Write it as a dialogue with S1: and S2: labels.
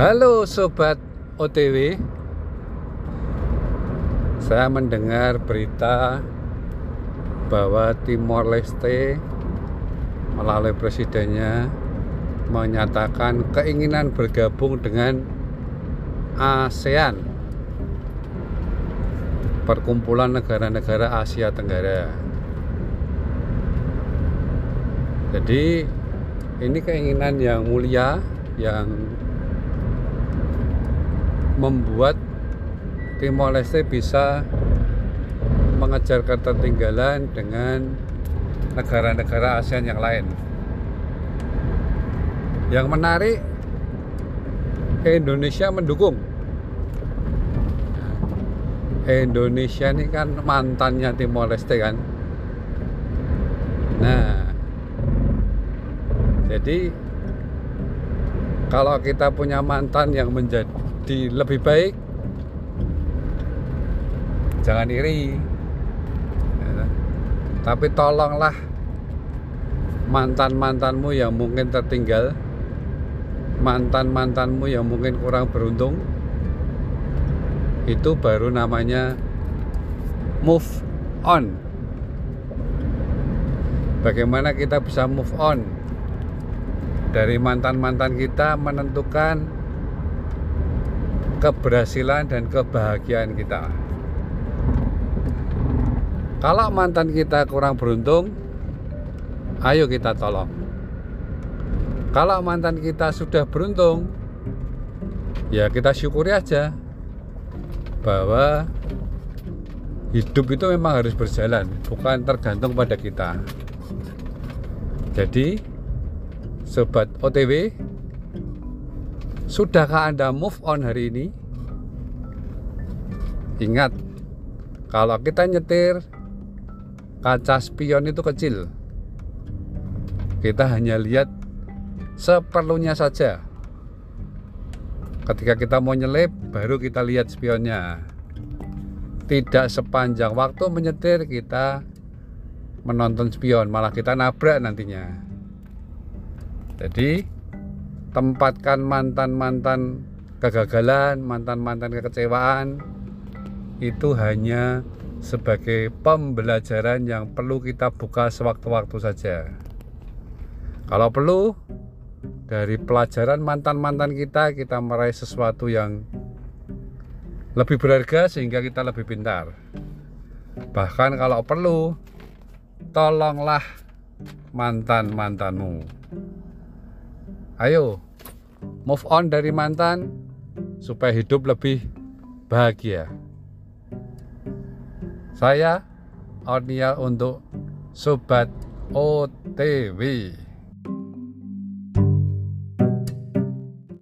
S1: Halo sobat OTW Saya mendengar berita bahwa Timor Leste melalui presidennya menyatakan keinginan bergabung dengan ASEAN Perkumpulan Negara-Negara Asia Tenggara. Jadi ini keinginan yang mulia yang membuat Timor Leste bisa mengejar ketertinggalan dengan negara-negara ASEAN yang lain. Yang menarik, Indonesia mendukung. Indonesia ini kan mantannya Timor Leste kan. Nah, jadi kalau kita punya mantan yang menjadi jadi lebih baik jangan iri. Ya, tapi tolonglah mantan-mantanmu yang mungkin tertinggal mantan-mantanmu yang mungkin kurang beruntung itu baru namanya move on. Bagaimana kita bisa move on? Dari mantan-mantan kita menentukan keberhasilan dan kebahagiaan kita. Kalau mantan kita kurang beruntung, ayo kita tolong. Kalau mantan kita sudah beruntung, ya kita syukuri aja bahwa hidup itu memang harus berjalan, bukan tergantung pada kita. Jadi, sobat OTW, Sudahkah Anda move on hari ini? Ingat, kalau kita nyetir, kaca spion itu kecil. Kita hanya lihat seperlunya saja. Ketika kita mau nyelip, baru kita lihat spionnya. Tidak sepanjang waktu menyetir kita menonton spion, malah kita nabrak nantinya. Jadi, tempatkan mantan-mantan kegagalan, mantan-mantan kekecewaan itu hanya sebagai pembelajaran yang perlu kita buka sewaktu-waktu saja. Kalau perlu, dari pelajaran mantan-mantan kita, kita meraih sesuatu yang lebih berharga sehingga kita lebih pintar. Bahkan kalau perlu, tolonglah mantan-mantanmu. Ayo, move on dari mantan supaya hidup lebih bahagia. Saya Ornia untuk Sobat OTW.